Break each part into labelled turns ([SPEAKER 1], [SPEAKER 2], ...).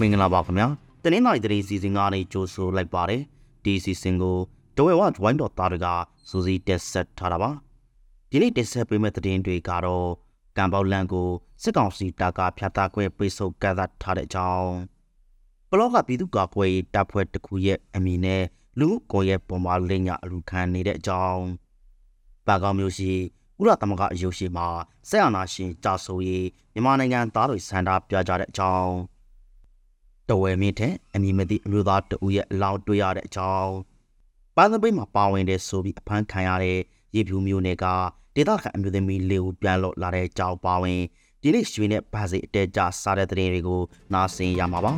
[SPEAKER 1] မင်္ဂလာပါခင်ဗျာတနင်္လာရီသတင်းစီစဉ်ကနေကြိုဆိုလိုက်ပါတယ်ဒီစီစဉ်ကိုတဝဲဝဝိုင်းတော်သားတွေကစူးစီးတက်ဆက်ထားတာပါဒီနေ့တက်ဆက်ပေးမယ့်သတင်းတွေကတော့ကံပေါလန်ကိုစစ်ကောင်စီတပ်ကဖျက်သားခွဲပိတ်ဆို့ကန့်သတ်ထားတဲ့အကြောင်းဘလော့ကပြည်သူ့ကာကွယ်ရေးတပ်ဖွဲ့တစ်ခုရဲ့အမည်နဲ့လူမှုကွန်ရက်ပေါ်မှာလိမ့်ညာအလူခံနေတဲ့အကြောင်းပါကောင်မျိုးရှိဥရသမဂအယုရှိမှာဆက်အာနာရှင်ကြာဆိုရေးမြန်မာနိုင်ငံသားတွေစံတာပြကြတဲ့အကြောင်း တဝဲမင်းတဲ့အမည်မသိအမျိုးသားတဦးရဲ့အလောင်းတွေ့ရတဲ့အကြောင်းပန်းသပိတ်မှာပါဝင်တဲ့ဆိုပြီးအဖမ်းခံရတဲ့ရေဖြူမျိုးနယ်ကဒေသခံအမျိုးသမီးလေးဦးပြန်လော့လာတဲ့အကြောင်းပါဝင်ဒီနေ့ရွှေနဲ့ဗာစီအတဲကြစားတဲ့တဲ့တွေကိုနားဆင်ရမှာပါ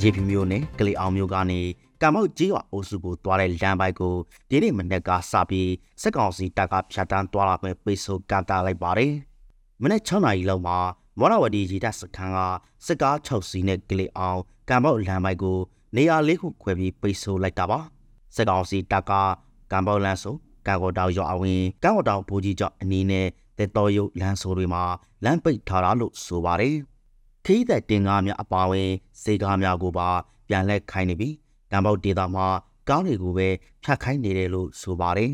[SPEAKER 1] ရေဖြူမျိုးနယ်ကလေးအောင်မျိုးကနေကံမောက်ကြီးရွာအုပ်စုကိုတွားတဲ့လမ်းပိုက်ကိုဒီနေ့မနေ့ကစပြီးစက်ကောင်စီတပ်ကဖြတ်တန်းတွားလာခွင့်ပိတ်ဆို့ကန့်တားလိုက်ပါတယ်။ မနေ့6နာရီလောက်မှာမော်ရဝတီရေတပ်စခန်းကစစ်ကား6စီးနဲ့ကလေးအောင်ကံမောက်လမ်းပိုက်ကိုနေရာလေးခုခွဲပြီးပိတ်ဆို့လိုက်တာပါ။စက်ကောင်စီတပ်ကကံမောက်လမ်းဆိုကံကောတောင်ရွာအဝင်ကံကောတောင်ဘူကြီးကျောက်အနီးနဲ့တဲ့တော်ရုပ်လမ်းဆိုတွေမှာလမ်းပိတ်ထားတာလို့ဆိုပါတယ်။ခီးတဲ့တင်ကားများအပါအဝင်စေကားများကိုပါပြန်လက်ခိုင်းနေပြီးကံပေါက်ဒေတာမှာကောင်းတွေကိုပဲဖြတ်ခိုင်းနေတယ်လို့ဆိုပါတယ်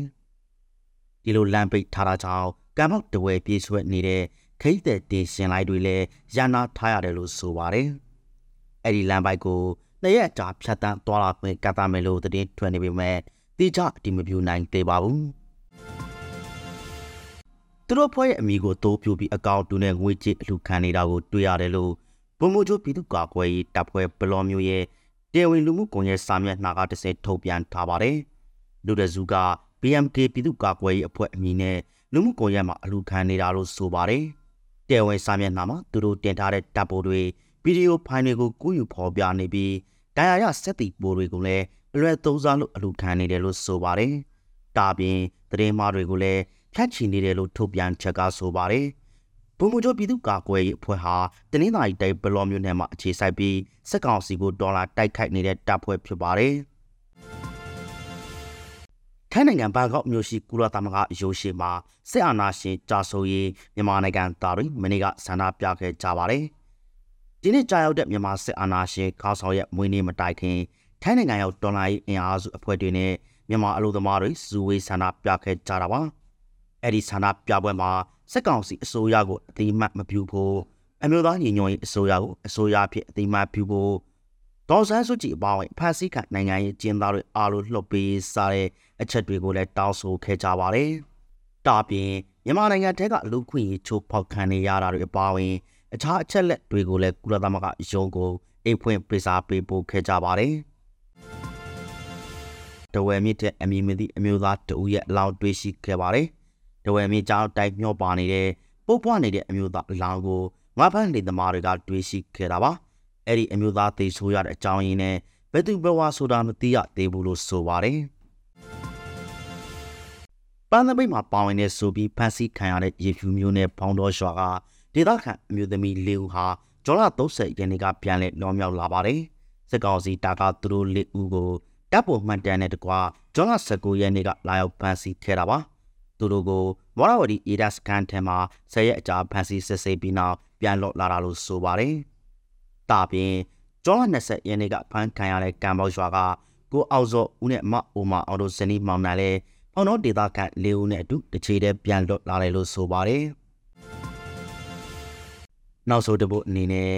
[SPEAKER 1] ။ဒီလိုလမ်းပိတ်ထားတာကြောင့် ကံပေါက်တဝဲပြေးဆွဲနေတဲ့ခိတ်တဲ့တင်ရှင်လိုက်တွေလည်းရန်နာထားရတယ်လို့ဆိုပါတယ်။အဲ့ဒီလမ်းပိုက်ကိုနှစ်ရက်ကြာဖြတ်တန်းသွားလာခွင့်ကတ်တာမယ်လို့သတင်းထွက်နေပေမဲ့တိကျအတိမပြူနိုင်သေးပါဘူး။သူတို့ဖွဲ့ရဲ့အမိကိုတိုးပြပြီးအကောင့်တူနဲ့ငွေကြေးအလှခံနေတာကိုတွေ့ရတယ်လို့ဘုံမိုးချိုပြည်သူ့ကာကွယ်ရေးတပ်ဖွဲ့ဘလော်မျိုးရဲ့တရားဝင်လူမှုကွန်ရက်စာမျက်နှာကတစ်စဲထုတ်ပြန်ထားပါတယ်။လူတစုက BMK ပြည်သူ့ကာကွယ်ရေးအဖွဲ့အမည်နဲ့ လူမှုကွန်ရက်မှာအလူခံနေတာလို့ဆိုပါတယ်။တရားဝင်စာမျက်နှာမှာသူတို့တင်ထားတဲ့တပ်ပိုတွေဗီဒီယိုဖိုင်တွေကိုကူးယူဖော်ပြနေပြီးတရားရစက်တီပိုတွေကိုလည်းအလွယ်သုံးစားလို့အလူခံနေတယ်လို့ဆိုပါတယ်။ဒါပြင်သတင်းမှားတွေကိုလည်းဖြတ်ချီနေတယ်လို့ထုတ်ပြန်ချက်ကဆိုပါတယ်။ဘုံမကျော်ပြည်သူ့ကာကွယ်ရေးအဖွဲ့ဟာတနင်္လာရီတိုင်းဘလော့မြို့နယ်မှာအခြေစိုက်ပြီးစက်ကောင်စီကိုဒေါ်လာတိုက်ခိုက်နေတဲ့တပ်ဖွဲ့ဖြစ်ပါတယ်။ ထိုင်းနိုင်ငံဘန်ကောက်မြို့ရှိကုလသမဂ္ဂရုံးရှိမှာစစ်အာဏာရှင်ကြာဆိုရေးမြန်မာနိုင်ငံသားတွေမနေ့ကဆန္ဒပြခဲ့ကြပါတယ်။ဒီနေ့ကြာရောက်တဲ့မြန်မာစစ်အာဏာရှင်ခေါင်းဆောင်ရဲ့မွေးနေ့မတိုင်ခင်ထိုင်းနိုင်ငံရောက်ဒေါ်လာရေးအင်အားစုအဖွဲ့တွေနဲ့မြန်မာအလို့သမားတွေစုဝေးဆန္ဒပြခဲ့ကြတာပါ။အဲ့ဒီဆန္ဒပြပွဲမှာစက်ကောင်စီအစိုးရကိုအတိမတ်မပြုဖို့အမျိုးသားညီညွတ်ရေးအစိုးရကိုအစိုးရဖြစ်အတိမတ်ပြုဖို့ ဒေါ်ဆန်းစုကြည်အပါအဝင်ဖန်ဆီးခံနိုင်ငံရေးကျင်းသားတွေအားလုံးလှုပ်ပေးစားတဲ့အချက်တွေကိုလည်းတောင်းဆိုခဲ့ကြပါတယ်။တာပြင်မြန်မာနိုင်ငံတဲကလူခွင့်ရေးချိုးဖောက်ခံနေရတာတွေအပါအဝင်အခြားအချက်လက်တွေကိုလည်းကုလသမဂ္ဂရုံးကိုအိတ်ဖွင့်ပေးစာပေးပို့ခဲ့ကြပါတယ်။တဝဲမြင့်တဲ့အမည်မသိအမျိုးသားတဦးရဲ့အလောင်းတွေ့ရှိခဲ့ပါတယ်။တဝဲမြေကြောင်းတိုက်မျောပါနေတဲ့ပုတ်ပွားနေတဲ့အမျိုးသားအလောင်းကိုငါးဖက်နေသမားတွေကတွေးရှိခဲ့တာပါ အဲ့ဒီအမျိုးသားသိဆိုးရတဲ့အကြောင်းရင်းနဲ့ဘယ်သူဘဝဆိုတာမသိရသေးဘူးလို့ဆိုပါတယ်ပန်းသပိတ်မှာပါဝင်တဲ့ဆိုပြီးဖန်ဆီးခံရတဲ့ရေဖြူမျိုးနဲ့ဖောင်းတော်ရွာကဒေသခံအမျိုးသမီးလေးဦးဟာဂျော်လာ30ရက်နေ့ကပြန်လဲလွန်မြောက်လာပါတယ်စစ်ကောင်စီတာကသူတို့လေးဦးကိုတပ်ပေါ်မှန်တန်တဲ့တကွာဂျော်လာ19ရက်နေ့ကလာရောက်ဖမ်းဆီးခဲ့တာပါသူတို့ကိုမော်ရဝတီအေဒတ်စကန်ထဲမှာဆယ်ရက်အကြာဖမ်းဆီးစစ်ဆေးပြီးနောက်ပြန်လော့လာတာလို့ဆိုပါတယ်။ တာပြင်ကျောင်း20ရက်နေ့ကဖမ်းခံရတဲ့ကံပေါရွာကကိုအောင်စောဦးနဲ့မအိုမာအောင်တို့ဇနီးမောင်နှံလဲဖောင်တော်ဒေသခံ၄ဦးနဲ့အတူတစ်ချေတည်းပြန်လော့လာတယ်လို့ဆိုပါတယ်။နောက်ဆုံးတစ်ပုတ်အနေနဲ့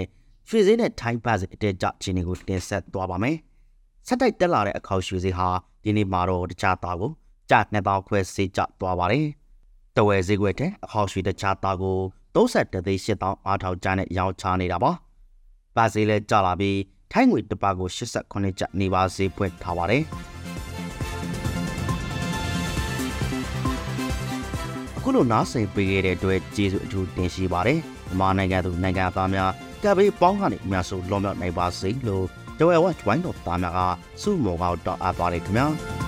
[SPEAKER 1] ရွှေစင်းနဲ့ထိုင်းပတ်စစ်အတဲကြချင်းတွေကိုတင်ဆက်သွားပါမယ်။ဆက်တိုက်တက်လာတဲ့အခေါက်ရွှေစင်းဟာဒီနေ့မှာတော့တခြားသားကိုကျ2000ခွဲစေးကျသွားပါတယ်။တဝဲဈေးကွက်တဲ့အဟောက်ရွှေတခြားသားကို32သိန်း8000အားထောက်ကျနဲ့ရောင်းချနေတာပါ။ ပါစေးလဲကျလာပြီးထိုင်းငွေတစ်ပါကို89ကျနေပါဈေးဖွင့်ထားပါတယ်။ခုလိုနားဆင်ပေးခဲ့တဲ့အတွက်ကျေးဇူးအထူးတင်ရှိပါတယ်။မြန်မာနိုင်ငံသူနိုင်ငံသားများကပ်ဘေးပေါင်းကနေအများဆုံးလွန်မြောက်နိုင်ပါစေလို့တဝဲဝက်ဝိုင်းတော်သားများကစုမော်ကောက်တော့အပ်ပါတယ်ခင်ဗျာ။